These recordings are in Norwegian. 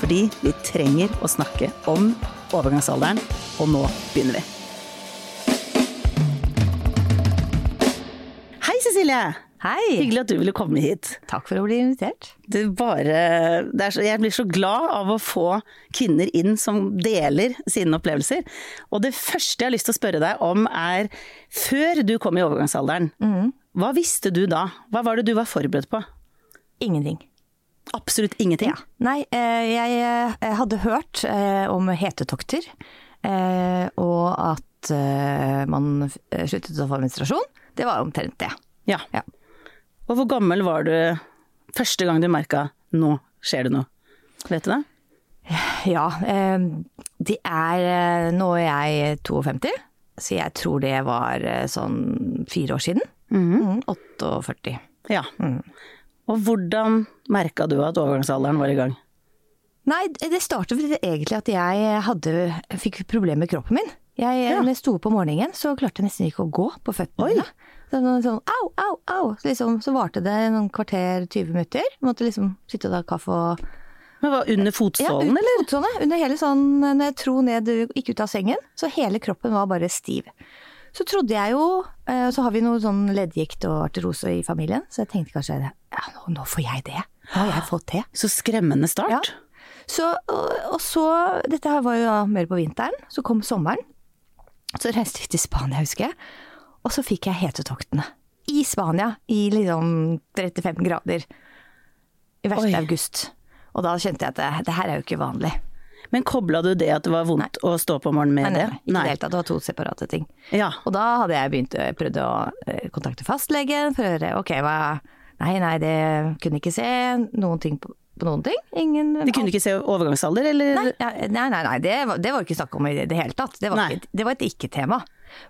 Fordi vi trenger å snakke om overgangsalderen, og nå begynner vi. Hei, Cecilie! Hei! Hyggelig at du ville komme hit. Takk for å bli invitert. Det bare, det så, jeg blir så glad av å få kvinner inn som deler sine opplevelser. Og det første jeg har lyst til å spørre deg om er, før du kom i overgangsalderen, Mm. hva visste du da? Hva var det du var forberedt på? Ingenting. Absolutt ingenting? Nei, eh, jeg eh, hadde hørt eh, om hetetokter, og at man sluttet å få menstruasjon. Det var omtrent det. Ja. Ja. Og hvor gammel var du første gang du merka nå skjer det noe? Vet du det? Ja, det er Nå er jeg 52, så jeg tror det var sånn fire år siden. Mm, 48. Ja. Mm. Og hvordan merka du at overgangsalderen var i gang? Nei, det startet egentlig at jeg hadde, fikk problemer med kroppen min. Jeg, Ja. Når jeg sto opp om morgenen, så klarte jeg nesten ikke å gå på føttene mine. Sånn, sånn au, au, au. Så, liksom, så varte det noen kvarter, 20 minutter. Jeg måtte liksom sitte og ta kaffe og Men var under Ja, fotsålen, under eller? fotsålene. Under hele sånn, når jeg tro ned, gikk ut av sengen, så hele kroppen var bare stiv. Så trodde jeg jo, Og så har vi noe sånn leddgikt og arterose i familien, så jeg tenkte kanskje ja, nå, nå får jeg det. Nå har jeg fått det. Så skremmende start. Ja. Så, og, og så, dette her var jo da mer på vinteren, så kom sommeren. Så reiste vi til Spania, husker jeg. Og så fikk jeg hetetoktene. I Spania, i liksom 35 grader. I verste Oi. august. Og da kjente jeg at det, det her er jo ikke vanlig. Men kobla du det at det var vondt å stå på om morgenen med Nei, nei, det? nei, ikke i det hele tatt. Det var to separate ting. Ja. Og da hadde jeg begynt å prøvd å eh, kontakte fastlegen for å høre ok, hva Nei, nei, det kunne ikke se noen ting på, på noen ting. Ingen De kunne ikke se overgangsalder, eller? Nei, nei, nei, nei det, var, det var ikke snakk om i det hele tatt. Det var, ikke, det var et ikke-tema.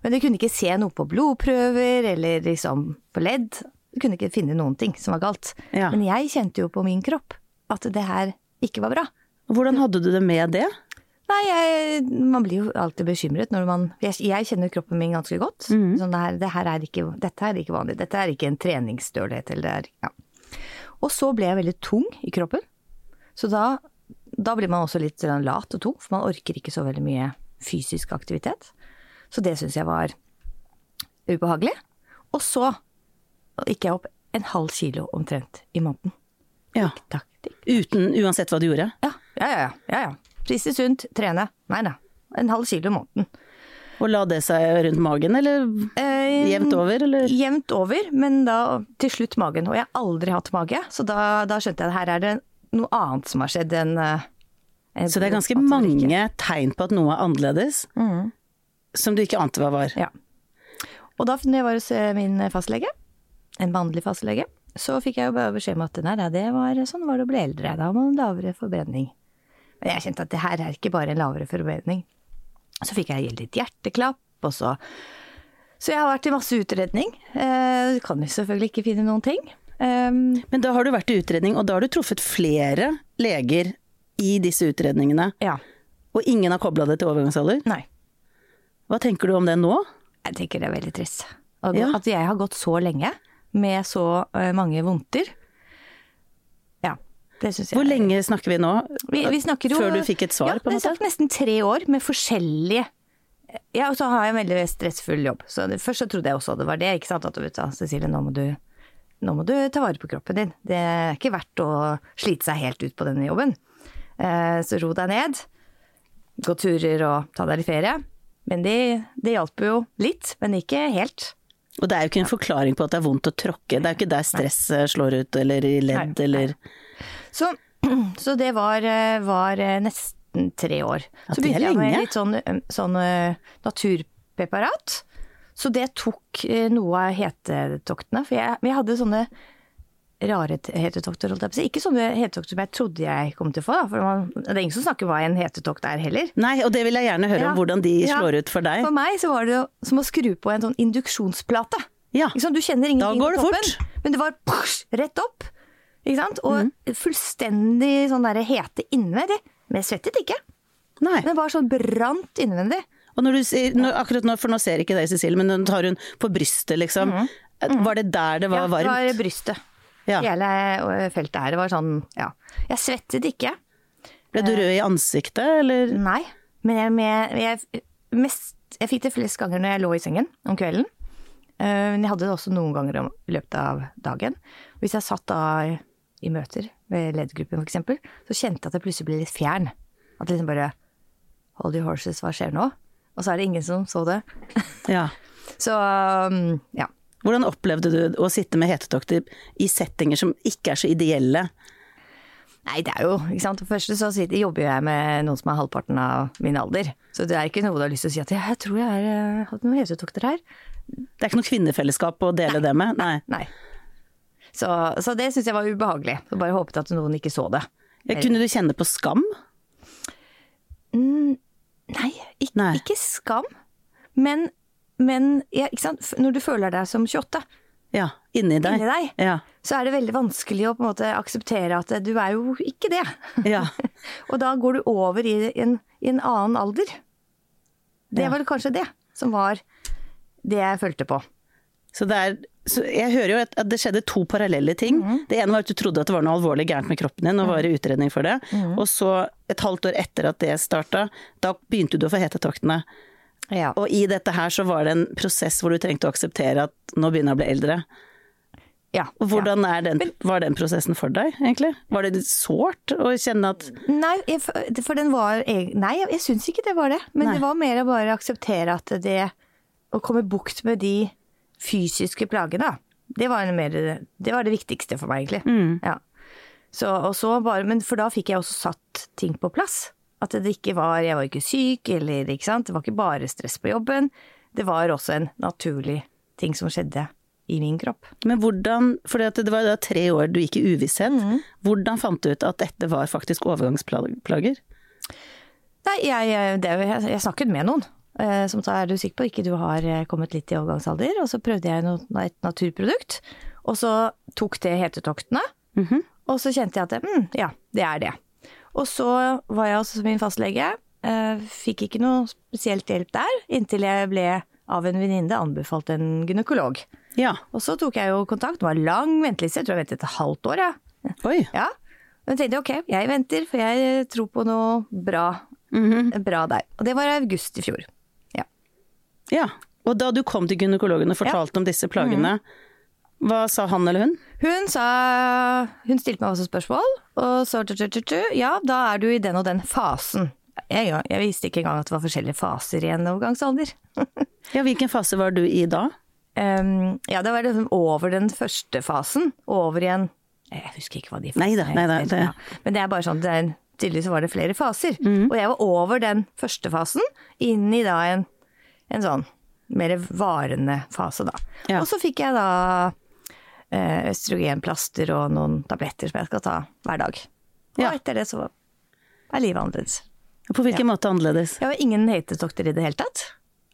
Men de kunne ikke se noe på blodprøver eller liksom på ledd. De kunne ikke finne noen ting som var galt. Ja. Men jeg kjente jo på min kropp at det her ikke var bra. Hvordan hadde du det med det? Nei, jeg, man blir jo alltid bekymret når man Jeg, jeg kjenner kroppen min ganske godt. Sånn det her, det her er ikke, dette er ikke vanlig. Dette er ikke en treningsstølhet eller det er ja. Og så ble jeg veldig tung i kroppen. Så da, da blir man også litt sånn lat og tung, for man orker ikke så veldig mye fysisk aktivitet. Så det syns jeg var ubehagelig. Og så gikk jeg opp en halv kilo omtrent i måneden. Ja. Takk, tikk. Uten, uansett hva du gjorde? Ja, ja, ja. ja, ja. Spise sunt, trene. Nei nei. En halv kilo i måneden. Og la det seg rundt magen, eller Eh, jevnt over, eller? Jevnt over, men da til slutt magen. Og jeg har aldri hatt mage, så da, da skjønte jeg at her er det noe annet som har skjedd enn en Så det er ganske mange tegn på at noe er annerledes, som du ikke ante hva var. Ja. Og da når jeg var hos eh, min fastlege, en mannlig fastlege, så fikk jeg jo bare beskjed om at nei, nei, det var sånn var det å bli eldre, da har man lavere forbrenning. Men jeg kjente at det her er ikke bare en lavere forberedning. Så fikk jeg litt hjerteklapp, og så Så jeg har vært i masse utredning. Eh, kan jo selvfølgelig ikke finne noen ting. Um, Men da har du vært i utredning, og da har du truffet flere leger i disse utredningene, ja. og ingen har kobla det til overgangsalder. Nei. Hva tenker du om det nå? Jeg tenker det er veldig trist. At, Ja. at jeg har gått så lenge med så eh, mange vondter. Ja, det syns jeg. Hvor lenge snakker vi nå? Vi, vi snakker jo Før du fikk et svar, ja, på en det er måte? nesten tre år med forskjellige Ja, og så har jeg en veldig stressfull jobb. Så det, først så trodde jeg også det var det, ikke sant. At du vet da, Cecilie, nå må du nå må du ta vare på kroppen din. Det er ikke verdt å slite seg helt ut på denne jobben. Eh, så ro deg ned. Gå turer og ta deg litt ferie. Men det, det hjalp jo litt, men ikke helt. Og det er jo ikke en forklaring på at det er vondt å tråkke, det er jo ikke der stress eh, slår ut, eller i ledd, Nei, eller Så, så det var, eh, var eh, nesten tre år. Så begynte jeg med litt sånn, eh, sånn naturpreparat. Så det tok noe av hetetoktene. For jeg, jeg hadde sånne rare hetetokter, holdt jeg på å si. Ikke sånne hetetokter som jeg trodde jeg kom til å få, da. For man, det er ingen som snakker hva en hetetokt er heller. Nei, og det vil jeg gjerne høre Ja. om hvordan de Ja. slår ut for deg. For meg så var det som å skru på en sånn induksjonsplate. Ja. Liksom. Du kjenner ingenting Da går på det toppen, fort. men det var push, rett opp. Ikke sant? Og mm. fullstendig sånn derre hete innvendig. Men jeg svettet ikke. Nei. Den var sånn brant innvendig. Og når du sier, når, akkurat nå, for nå ser ikke deg Cecilie, men nå tar hun på brystet liksom. Var det der det var ja, varmt? Det var brystet. Ja. Hele øh, feltet her. Det var sånn, ja. Jeg svettet ikke. Ble du rød i ansiktet, eller? Nei. Men jeg, med, jeg, mest, jeg fikk det flest ganger når jeg lå i sengen om kvelden. Eh, Men jeg hadde det også noen ganger i løpet av dagen. Hvis jeg satt da i, møter ved ledergruppen eksempel, så kjente jeg at jeg plutselig ble litt fjern. At liksom bare Hold your horses, hva skjer nå? Og så er det ingen som så det. Ja. Så um, ja. Hvordan opplevde du å sitte med hetetokter i settinger som ikke er så ideelle? Nei, det er jo, ikke sant. For første så sitter, jobber jeg med noen som er halvparten av min alder. Så det er ikke noe du har lyst til å si at jeg tror jeg har hatt noen hetetokter her. Det er ikke noe kvinnefellesskap å dele det med? Nei. Nei. Så, så det syns jeg var ubehagelig. Så bare håpet at noen ikke så det. Ja, kunne du kjenne på skam? Nei, ikke, Nei. ikke skam. Men, men ja? Når du føler deg som 28, Ja, inni deg. Inni deg? Ja. så er det veldig vanskelig å på en måte akseptere at du er jo ikke det. Ja. Og da går du over i en, i en annen alder. Det var kanskje det som var det jeg følte på. Så det er så jeg hører jo at, det skjedde to parallelle ting. Mm. Det ene var at du trodde at det var noe alvorlig gærent med kroppen din og var i utredning for det. Mm. Og så et halvt år etter at det starta, da begynte du å få hetetoktene. Ja. Og i dette her så var det en prosess hvor du trengte å akseptere at nå begynner jeg å bli eldre. ja. Hvordan er den, var den prosessen for deg, egentlig? Var det sårt å kjenne at Nei, for den var Nei, jeg, jeg syns ikke det var det. Men Nei. det var mer å bare akseptere at det Å komme bukt med de fysiske plagene, det var, mer, det var det viktigste for meg, egentlig. Ja. Så, og så bare, men for da fikk jeg også satt ting på plass. At det ikke var Jeg var ikke syk, eller ikke sant. Det var ikke bare stress på jobben. Det var også en naturlig ting som skjedde i min kropp. Men hvordan For det var da tre år du gikk i uvisshet. Mm. Hvordan fant du ut at dette var faktisk overgangsplager? Nei, jeg, det, jeg, jeg snakket med noen som sa er du sikker på ikke du har eh, kommet litt i overgangsalder, og så prøvde jeg et naturprodukt, og så tok det hetetoktene, og så kjente jeg at mm, ja, det er det. Og så var jeg hos min fastlege, eh, fikk ikke noe spesielt hjelp der, inntil jeg ble av en venninne anbefalt en gynekolog. Ja. Og så tok jeg jo kontakt, det var lang venteliste, jeg tror jeg ventet et halvt år, Ja. Oi. Ja. Men tenkte ok, jeg venter, for jeg tror på noe bra, bra der. Og det var i august i fjor. Ja. Ja. Og da du kom til gynekologen og fortalte om disse plagene, hva sa han eller hun? Hun sa Hun stilte meg også spørsmål, og så Ja, da er du i den og den fasen. Jeg, jeg visste ikke engang at det var forskjellige faser i en overgangsalder. Ja, hvilken fase var du i da? Um, ja, det var liksom over den første fasen, over i en Jeg husker ikke hva de fasene nei da, det- ja. Men det er bare sånn, det er, tydeligvis var det flere faser. Mm. Og jeg var over den første fasen, inn i da en, en sånn mer varende fase, da. Ja. Og så fikk jeg da eh, østrogenplaster og noen tabletter som jeg skal ta hver dag. Og Ja. etter det så er livet annerledes. På hvilken måte annerledes? Jeg var ingen hetetokter i det hele tatt.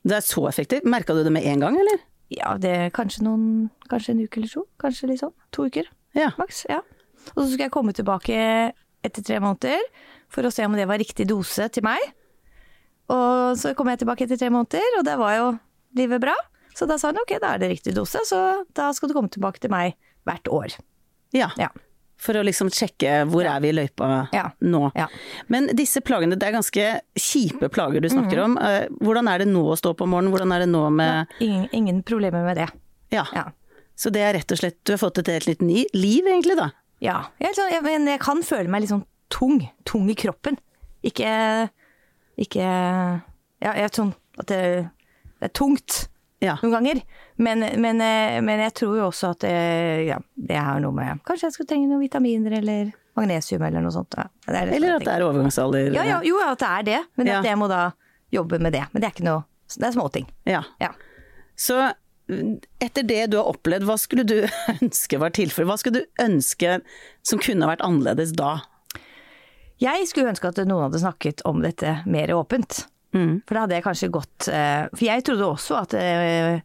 Det er så effektivt. Merka du det med en gang, eller? Ja, det kanskje noen Kanskje en uke eller to. Kanskje litt sånn. To uker. Ja. maks. Ja. Og så skulle jeg komme tilbake etter tre måneder for å se om det var riktig dose til meg. Og så kom jeg tilbake etter tre måneder, og det var jo livet bra. Så da sa han ok, da er det riktig dose, så da skal du komme tilbake til meg hvert år. Ja. Ja. For å liksom sjekke hvor er vi i løypa Ja. nå. Ja. Men disse plagene, det er ganske kjipe plager du snakker Mhm. om. Eh, Hvordan er det nå å stå på morgenen? Hvordan er det nå med Ingen, ingen problemer med det. Ja. Ja. Så det er rett og slett Du har fått et helt nytt liv, egentlig, da. Ja, jeg, sånn- jeg, men jeg kan føle meg litt sånn tung. Tung i kroppen. Ikke Ikke Ja, jeg er sånn at det, det er tungt Ja. noen ganger. Men, men, eh, men jeg tror jo også at det, ja, det har noe med Kanskje jeg skulle trenge noen vitaminer eller magnesium eller noe sånt. Ja, er Eller at det er overgangsalder. ja, ja, Jo, at det er det, men at jeg må da jobbe med det. Men det er ikke noe Det er småting. Ja. Ja. Så etter det du har opplevd, hva skulle du ønske var tilfellet? Hva skulle du ønske som kunne vært annerledes da? Jeg skulle ønske at noen hadde snakket om dette mer åpent. Mm. For da hadde jeg kanskje gått eh, For jeg trodde også at eh,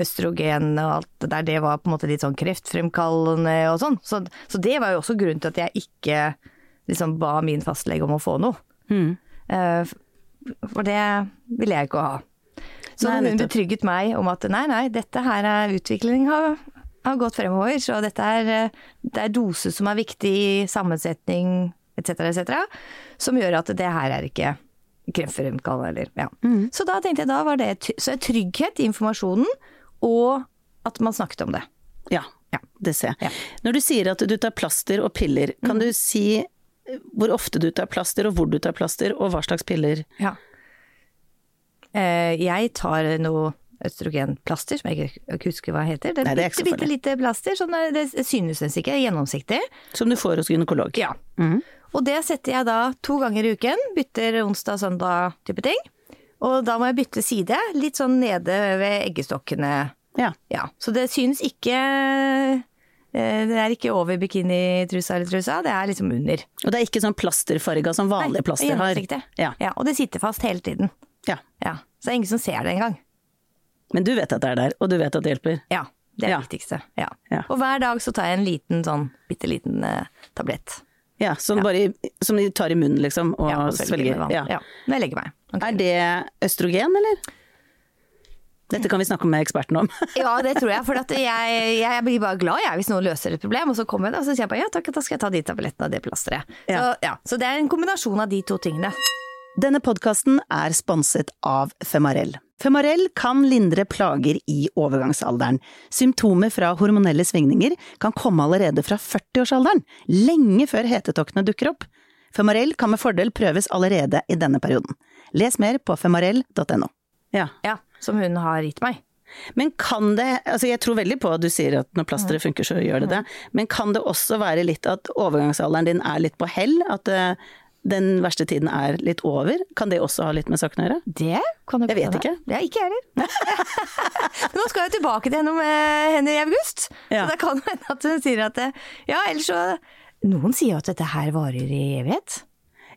østrogen og alt det der, det var på en måte litt sånn kreftfremkallende og sånn. Så, så det var jo også grunnen til at jeg ikke liksom ba min fastlege om å få noe. Mm. Eh, For det ville jeg ikke ha. Så Nei, hun betrygget meg om at nei, nei, dette her er utvikling har, har gått fremover, så dette er, eh, det er dose som er viktig, sammensetning etc., etc., som gjør at det her er ikke kreftfremkallende, eller ja. Mm. Så da tenkte jeg da var det så trygghet i informasjonen, og at man snakket om det. Ja, Ja. det ser jeg. Ja. Mm. Når du sier at du tar plaster og piller, kan du si hvor ofte du tar plaster, og hvor du tar plaster, og hva slags piller? Ja. Eh, jeg tar noe østrogenplaster, som jeg ikke husker hva heter. Det er, Nei, det er bitte, bitte lite plaster, sånn er det synes ikke, gjennomsiktig. Som du får hos gynekolog? Ja. Mhm. Og det setter jeg da to ganger i uken, bytter onsdag, og søndag type ting. Og da må jeg bytte side, litt sånn nede ved eggestokkene. Ja. Ja, så det synes ikke eh, Det er ikke over bikinitrusa eller trusa, det er liksom under. Og det er ikke sånn plasterfarga som vanlige plaster har? gjennomsiktig. Ja. Ja, og det sitter fast hele tiden. ja. Ja, så det er ingen som ser det engang. Men du vet at det er der, og du vet at det hjelper? Ja, det er det viktigste. Ja. Ja. Og hver dag så tar jeg en liten sånn bitte liten eh, tablett. Ja, som, Bare, som de tar i munnen liksom, og Ja, og svelger svelger? Ja. Ja. Når jeg legger meg. Okay. Er det østrogen, eller? Dette kan vi snakke med eksperten om. Ja, det tror jeg. For at jeg, jeg blir bare glad jeg, hvis noen løser et problem. Og så kommer jeg da, og så sier jeg bare ja takk, da skal jeg ta de tablettene og det plasteret. Ja. Så, ja, så det er en kombinasjon av de to tingene. Denne podkasten er sponset av Femarell. Femarell kan lindre plager i overgangsalderen. Symptomer fra hormonelle svingninger kan komme allerede fra 40-årsalderen, lenge før hetetoktene dukker opp. Femarell kan med fordel prøves allerede i denne perioden. Les mer på femarell.no. Ja. Ja, som hun har gitt meg. Men kan det, altså jeg tror veldig på at du sier at når plasteret funker så gjør det det, men kan det også være litt at overgangsalderen din er litt på hell? At eh, den verste tiden er litt over? Kan det også ha litt med saken å gjøre? Det kan du Jeg vet ikke. Ja, ikke jeg heller. Nå skal jeg tilbake til henne med henne i august. Ja. Så det kan hende at hun sier at det, Ja, ellers så Noen sier at dette her varer i evighet.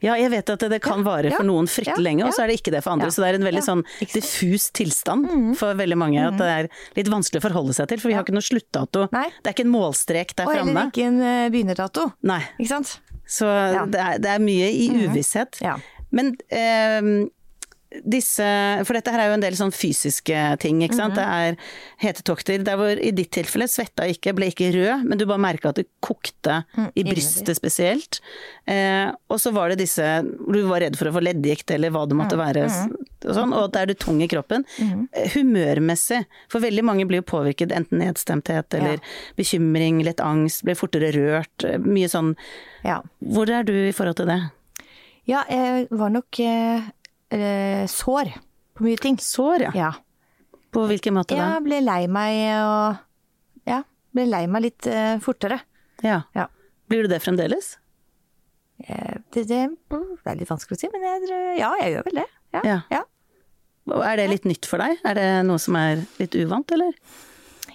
Ja, jeg vet at det kan vare for noen fryktelig lenge, og så er det ikke det for andre. Så det er en veldig sånn diffus tilstand for veldig mange. At det er litt vanskelig å forholde seg til, for vi har ikke noe sluttdato. Det er ikke en målstrek der Og heller ikke en eh, begynnerdato. Nei. Ikke sant? Så det, er, det er mye i uvisshet. Ja. Men eh, disse For dette her er jo en del sånn fysiske ting, ikke sant. Det er hetetokter. Der hvor i ditt tilfelle svetta ikke, ble ikke rød, men du bare merka at det kokte i brystet spesielt. Eh, og så var det disse hvor du var redd for å få leddgikt eller hva det måtte være. Og, sånn, og at er du tung i kroppen. Mm. Humørmessig, for veldig mange blir jo påvirket enten nedstemthet eller bekymring, litt angst, blir fortere rørt. eh, Mye sånn Ja. Hvor er du i forhold til det? Ja, jeg var nok eh, eh, sår på mye ting. Sår, ja. Ja. På hvilken måte da? Jeg ble lei meg og Ja, ble lei meg litt eh, fortere. Ja. Ja. Blir du det fremdeles? Det, det, det er litt vanskelig å si, men jeg, ja, jeg gjør vel det. Ja. Ja. Er det litt nytt for deg? Er det noe som er litt uvant, eller?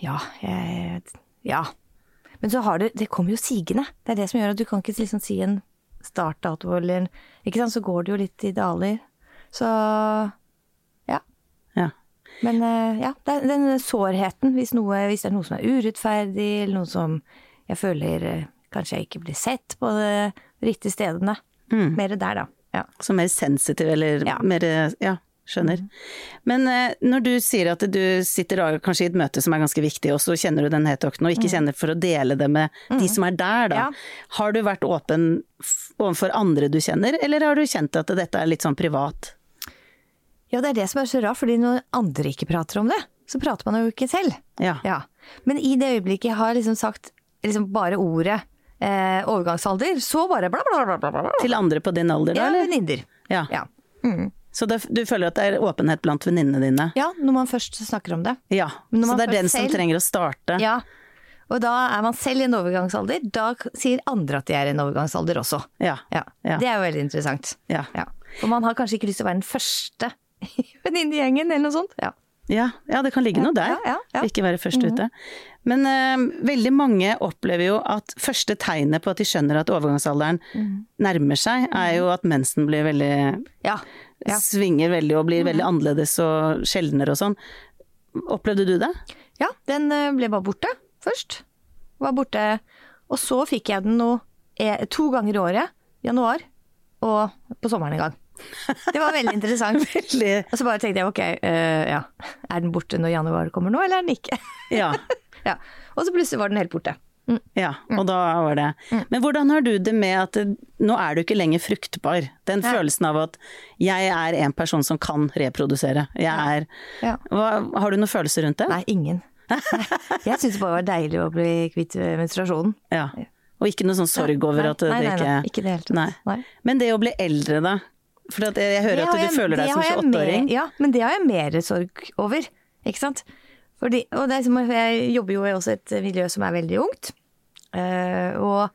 Ja, jeg, ja. Men så har det Det kommer jo sigende. Det er det som gjør at du kan ikke liksom si en startdato eller Ikke sant, så går det jo litt i daler. Så ja. Ja. Men eh, ja, er den sårheten, hvis, noe, hvis det er noe som er urettferdig, eller noe som jeg føler eh, kanskje jeg ikke blir sett på de riktige stedene. Mer der, da. Ja. Så mer sensitiv, eller Ja. mer Ja, skjønner. Men eh, når du sier at du sitter da kanskje i et møte som er ganske viktig, og så kjenner du den hetokten, og ikke kjenner for å dele det med de som er der, da. Ja. Har du vært åpen overfor andre du kjenner, eller har du kjent at dette er litt sånn privat? ja, det er det som er så rart, fordi når andre ikke prater om det, så prater man jo ikke selv. Ja. Ja. Men i det øyeblikket jeg har liksom sagt liksom bare ordet eh, overgangsalder, så bare bla, bla, bla, bla, bla. Til andre på din alder, da, Ja, venninner. Ja. Ja. Mm. Så det, du føler at det er åpenhet blant venninnene dine? ja, når man først snakker om det. Ja. Så det er den som selv- trenger å starte? Ja. Og da er man selv i en overgangsalder. Da sier andre at de er i en overgangsalder også. Ja. Ja. Ja. Det er jo veldig interessant. Ja. Ja. For man har kanskje ikke lyst til å være den første i venninnegjengen eller noe sånt. Ja. Ja, ja, det kan ligge noe der. Ja, ja. Ikke være først ute. Men uh, veldig mange opplever jo at første tegnet på at de skjønner at overgangsalderen nærmer seg, er jo at mensen blir veldig. Svinger veldig og blir veldig annerledes og sjeldnere og sånn. Opplevde du det? Ja, den eh, ble bare borte først. Var borte. Og så fikk jeg den nå eh, to ganger i året. Januar og på sommeren en gang. Det var veldig interessant. Veldig Og så bare tenkte jeg ok, uh, ja. Er den borte når januar kommer nå, eller er den ikke? Ja. ja. Og så plutselig var den helt borte. Mm. Ja, og da var det Men hvordan har du det med at nå er du ikke lenger fruktbar? Den Ja. følelsen av at jeg er en person som kan reprodusere. Jeg er Ja. hva, Har du noen følelser rundt det? Nei, ingen. Nei. Jeg syntes det bare var deilig å bli kvitt eh, menstruasjonen. Ja. Og ikke noe sånn sorg over at det nei, nei, ikke nei, ikke det hele tatt. Men det å bli eldre, da? For jeg hører at du jeg- føler deg som 28-åring. Ja, men det har jeg mer sorg over, ikke sant. Fordi, og det som, jeg jobber jo i også et miljø som er veldig ungt. Uh, og,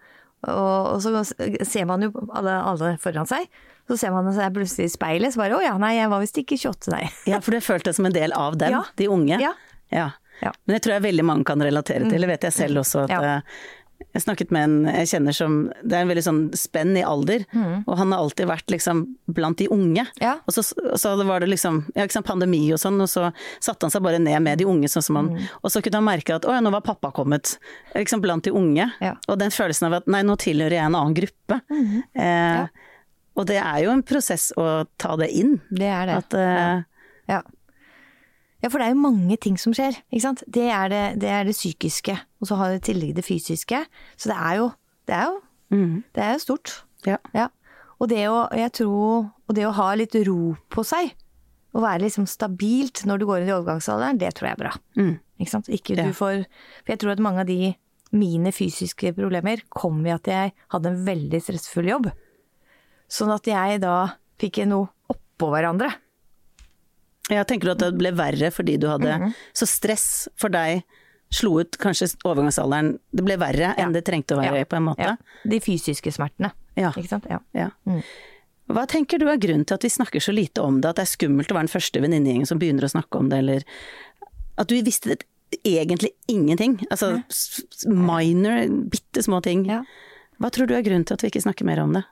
og, og så ser man jo alle, alle foran seg. Så ser man seg plutselig i speilet, så bare å ja, nei, jeg var visst ikke 28, nei. Ja, for du følte det som en del av dem, Ja. de unge. Ja. Ja. Ja. Men det tror jeg veldig mange kan relatere til, det vet jeg selv også. at Ja. Eh, Jeg snakket med en jeg kjenner som Det er en veldig sånn spenn i alder, og han har alltid vært liksom blant de unge. Mm. Ja. Og så, så var det liksom ja, ikke sant, pandemi og sånn, og så satte han seg bare ned med de unge, sånn som han Mm. Og så kunne han merke at å ja, nå var pappa kommet. Liksom blant de unge. Ja. Og den følelsen av at nei, nå tilhører jeg en annen gruppe. eh, Mm-hmm. Ja. Og det er jo en prosess å ta det inn. Det er det. At eh, Ja. Ja, for det er jo mange ting som skjer, ikke sant. Det er det, det, er det psykiske, og så har det i tillegg det fysiske. Så det er jo, det er jo, mm, det er jo stort. ja. Ja. Og det å, jeg tror, og det å ha litt ro på seg, å være liksom stabilt når du går inn i overgangsalderen, det tror jeg er bra. Mm. Ikke sant? Ikke Ja. du får, for jeg tror at mange av de mine fysiske problemer kom ved at jeg hadde en veldig stressfull jobb. Sånn at jeg da fikk noe oppå hverandre. Jeg tenker du at det ble verre fordi du hadde Mhm. Så stress for deg slo ut kanskje overgangsalderen Det ble verre enn det trengte å være, Ja. på en måte? Ja. De fysiske smertene. Ja. Ikke sant? Ja. Ja. Mm. Hva tenker du er grunnen til at vi snakker så lite om det, at det er skummelt å være den første venninnegjengen som begynner å snakke om det, eller at du visste det, egentlig ingenting? Altså minor, bitte små ting. Ja. Hva tror du er grunnen til at vi ikke snakker mer om det?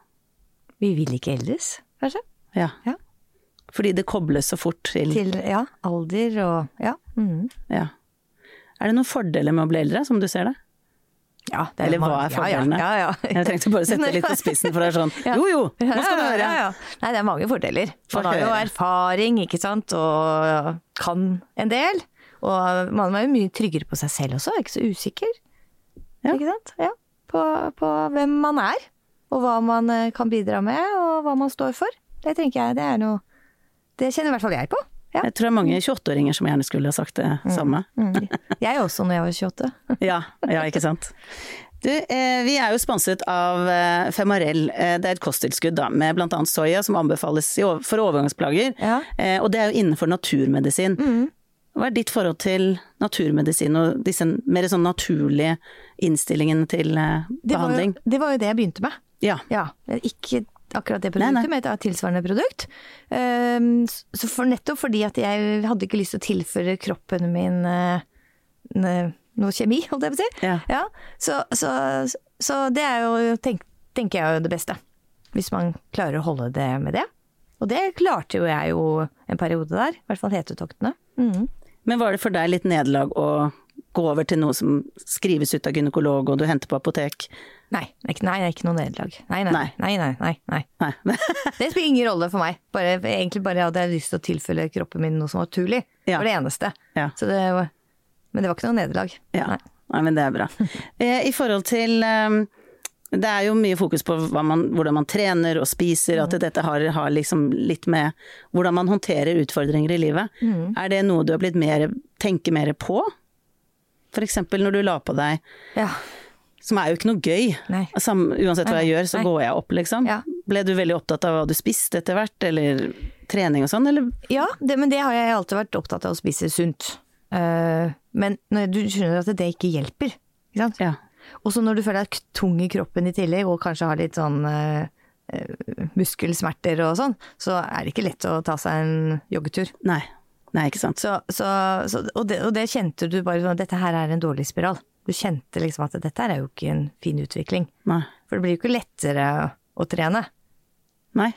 Vi vil ikke eldes, kanskje? Ja. Ja. Fordi det kobles så fort til, Til ja, alder og ja. Mm. ja. Er det noen fordeler med å bli eldre, som du ser det? ja det Eller hva er fordelene? Ja, ja, ja. Jeg trengte bare å sette litt på spissen, for det er sånn jo jo, nå skal du høre! Nei, det er mange fordeler. Man har jo erfaring, ikke sant, og kan en del. Og man er jo mye tryggere på seg selv også, er ikke så usikker. Ja. Ikke sant? Ja. På, på hvem man er, og hva man eh, kan bidra med, og hva man står for. Det tenker jeg, det er noe Det kjenner i hvert fall jeg på. Ja. Jeg tror det er mange 28-åringer som gjerne skulle ha sagt det samme. Mm. Jeg også, når jeg var 28. Ja, ja, ikke sant. Du, eh, vi er jo sponset av eh, Femarell. Eh, det er et kosttilskudd da, med bl.a. soya som anbefales for overgangsplager. Ja. Eh, og det er jo innenfor naturmedisin. Hva er ditt forhold til naturmedisin og disse mer sånn naturlige innstillingene til eh, Det var, jo, behandling? det var jo det jeg begynte med. Ja. Ja, ikke akkurat det Nei, produktet, nei. men et tilsvarende produkt. Ehm, Så for nettopp fordi at jeg hadde ikke lyst til å tilføre kroppen min eh, noe kjemi, holdt jeg på å si. Ja. så, så, så det er jo, tenk, tenker jeg, jo det beste. Hvis man klarer å holde det med det. Og det klarte jo jeg jo en periode der, i hvert fall hetetoktene. Mm. Men var det for deg litt nederlag å gå over til noe som skrives ut av gynekolog og du henter på apotek? Nei, det er ikke- nei, ikke noe nederlag. Nei, nei, Nei. nei, nei, nei, nei. Det spiller ingen rolle for meg. Bare, egentlig bare hadde jeg lyst til å tilfelle kroppen min noe som var naturlig. Det Ja. var det eneste. Ja. Så det var, men det var ikke noe nederlag. Ja, Nei. Men det er bra. Eh, I forhold til eh, Det er jo mye fokus på man, hvordan man trener og spiser, at dette har, har liksom litt med hvordan man håndterer utfordringer i livet. Er det noe du har blitt mer, tenker mer på? Eksempel når du la på deg, Ja. som er jo ikke noe gøy. Sam, uansett hva jeg gjør, så nei. går jeg opp, liksom. Ja. Ble du veldig opptatt av hva du spiste etter hvert, eller trening og sånn, eller? Ja, det, men det har jeg alltid vært opptatt av å spise sunt. Uh, men når du skjønner at det ikke hjelper. Ikke sant? Ja. Og så når du føler deg tung i kroppen i tillegg, og kanskje har litt sånn eh, muskelsmerter og sånn, så er det ikke lett å ta seg en joggetur. Nei. Nei, ikke sant. Så, så, så, og, det, og det kjente du bare sånn Dette her er en dårlig spiral. Du kjente liksom at dette her er jo ikke en fin utvikling. Nei. For det blir jo ikke lettere å trene. Nei,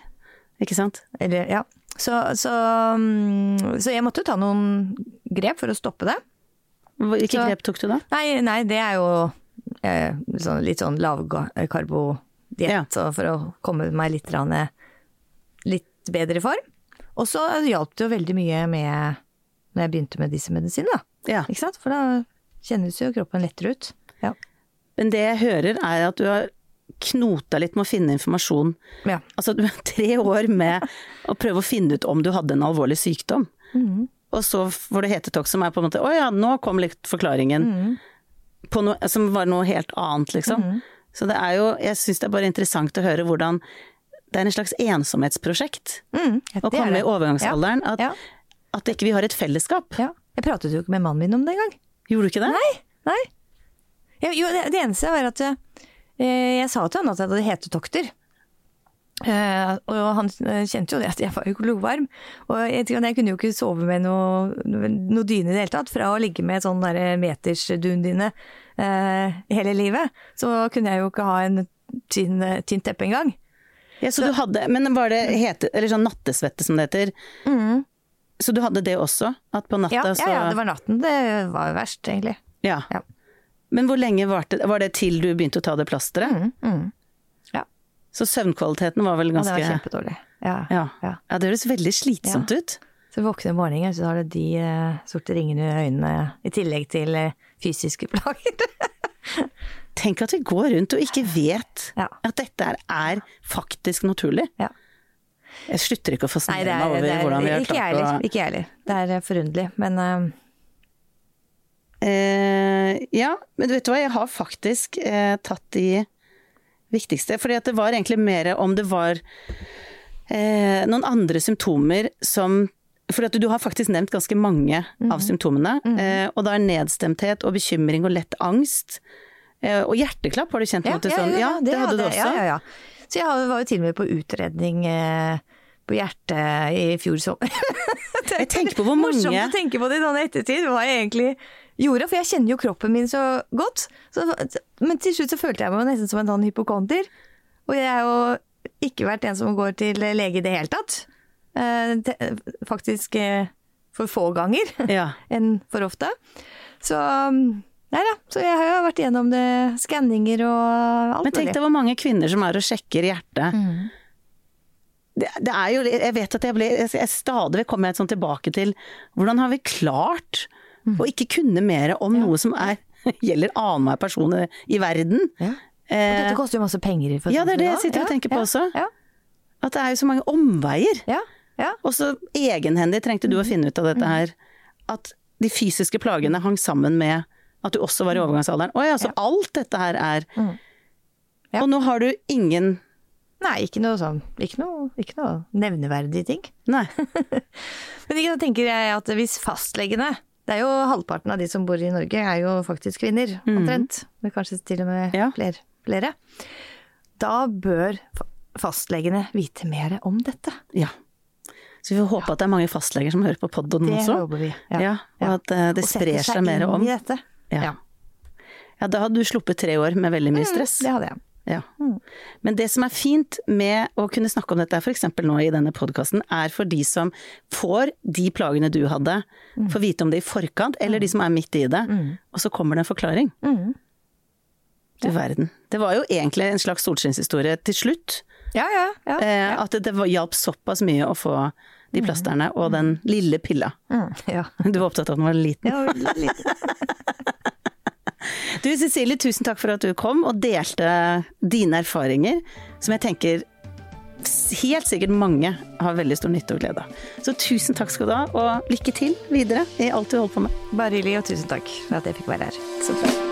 ikke sant. Eller, ja. Så, så, mm, så jeg måtte ta noen grep for å stoppe det. Hvilke Så- grep tok du da? Nei, nei det er jo eh, sånn, litt sånn lavkarbodiett, Ja. så for å komme meg litt, grann, litt bedre i form. Og så hjalp det jo veldig mye med når jeg begynte med disse medisinene, da. Ja. For da kjennes jo kroppen lettere ut. Ja. Men det jeg hører er at du har knota litt med å finne informasjon. ja. Altså du har tre år med å prøve å finne ut om du hadde en alvorlig sykdom. Mm. Og så får du hetetokk som er på en måte Å ja, nå kom litt forklaringen. Mm. På noe, som var noe helt annet, liksom. Så det er jo Jeg syns det er bare interessant å høre hvordan det er en slags ensomhetsprosjekt. Mm, Å komme det. i overgangsalderen. At, Ja. at ikke vi har et fellesskap. Ja. Jeg pratet jo ikke med mannen min om det engang. Gjorde du ikke det? Nei. Nei. Jeg, jo, det, det eneste var at eh, jeg sa til han at jeg hadde hetetokter. Eh, og han eh, kjente jo det at jeg var jo glovarm. Og jeg, jeg kunne jo ikke sove med noe, noe dyne i det hele tatt. Fra å ligge med sånn metersdundyne eh, hele livet, så kunne jeg jo ikke ha en tynn, teppe engang. Ja, så, du hadde, men var det hete, eller sånn nattesvette som det heter? Så du hadde det også? At på natta Mm. Ja, så ja, ja, det var natten det var verst, egentlig. Ja. Ja. Men hvor lenge varte det? Var det til du begynte å ta det plasteret? Mm, mm. Ja. Så søvnkvaliteten var vel ganske Ja, det var kjempedårlig. Ja. ja. ja. ja, det høres veldig slitsomt ut. Så våkner om morgenen, så har du de uh, sorte ringene i øynene, i tillegg til uh, fysiske plager. Tenk at vi går rundt og ikke vet Ja. at dette er faktisk naturlig. Ja. Jeg slutter ikke å fascinere meg er, over er hvordan vi har klart heller. å Ikke jeg heller. Det er eh, forunderlig. Men uh... Eh, ja, men vet du hva, jeg har faktisk eh, tatt de viktigste. Fordi at det var egentlig mer om det var eh, noen andre symptomer som For at du har faktisk nevnt ganske mange Mhm. av symptomene. eh, og da er nedstemthet og bekymring og lett angst. Eh, og hjerteklapp har du kjent noe til sånn, ja, det, hadde du også. Ja, ja, ja. Så jeg var jo til og med på utredning eh, på hjertet i fjor sommer. Jeg tenker på hvor mange Morsomt å tenke på det i sånn ettertid, hva jeg egentlig gjorde. For jeg kjenner jo kroppen min så godt. Så, men til slutt så følte jeg meg nesten som en sånn hypokonter. Og jeg har jo ikke vært en som går til lege i det hele tatt. Eh, faktisk for få ganger Ja. enn for ofte. Så Nei da. Så jeg har jo vært gjennom det, skanninger og alt mulig. Men tenk deg hvor mange kvinner som er og sjekker hjertet. Mm. Det, det er jo, jeg vet at jeg ble jeg, jeg Stadig vekk kommer jeg sånn tilbake til hvordan har vi klart Mm. å ikke kunne mer om noe som er, gjelder annenhver person i, verden? Ja. Og Eh, dette koster jo masse penger. For ja, det er det jeg sitter og Ja, tenker på ja, også. Ja, at det er jo så mange omveier. ja, ja. Og så egenhendig trengte Mm. du å finne ut av dette her. At de fysiske plagene hang sammen med at du også var i overgangsalderen. Å ja, så alt dette her er Mm. Ja. Og nå har du ingen Nei, ikke noe sånn Ikke noe, ikke noe nevneverdige ting. Nei. Men ikke, da tenker jeg at hvis fastlegene Det er jo halvparten av de som bor i Norge, er jo faktisk kvinner, omtrent. Men kanskje til og med Ja. flere, flere. Da bør fa- fastlegene vite mer om dette. Ja. Så vi får håpe at det er mange fastleger som hører på podden Det også. håper vi. Ja, og at eh, det Og sprer seg mer om. i dette. Ja. Ja. Da hadde du sluppet tre år med veldig mye stress. Det hadde jeg. Ja. Men det som er fint med å kunne snakke om dette, f.eks. nå i denne podkasten, er for de som får de plagene du hadde, får vite om det i forkant, eller de som er midt i det, og så kommer det en forklaring. Mm. Du verden. Det var jo egentlig en slags solskinnshistorie til slutt. Ja, ja. ja. ja. at det det hjalp såpass mye å få de plasterne og den lille pilla. Mm, ja. Du var opptatt av at den var liten. ja liten. Du Cecilie, tusen takk for at du kom og delte dine erfaringer, som jeg tenker helt sikkert mange har veldig stor nytte og glede av. Så tusen takk skal du ha, og lykke til videre i alt du holder på med. Bare hyggelig, og tusen takk for at jeg fikk være her. Så bra.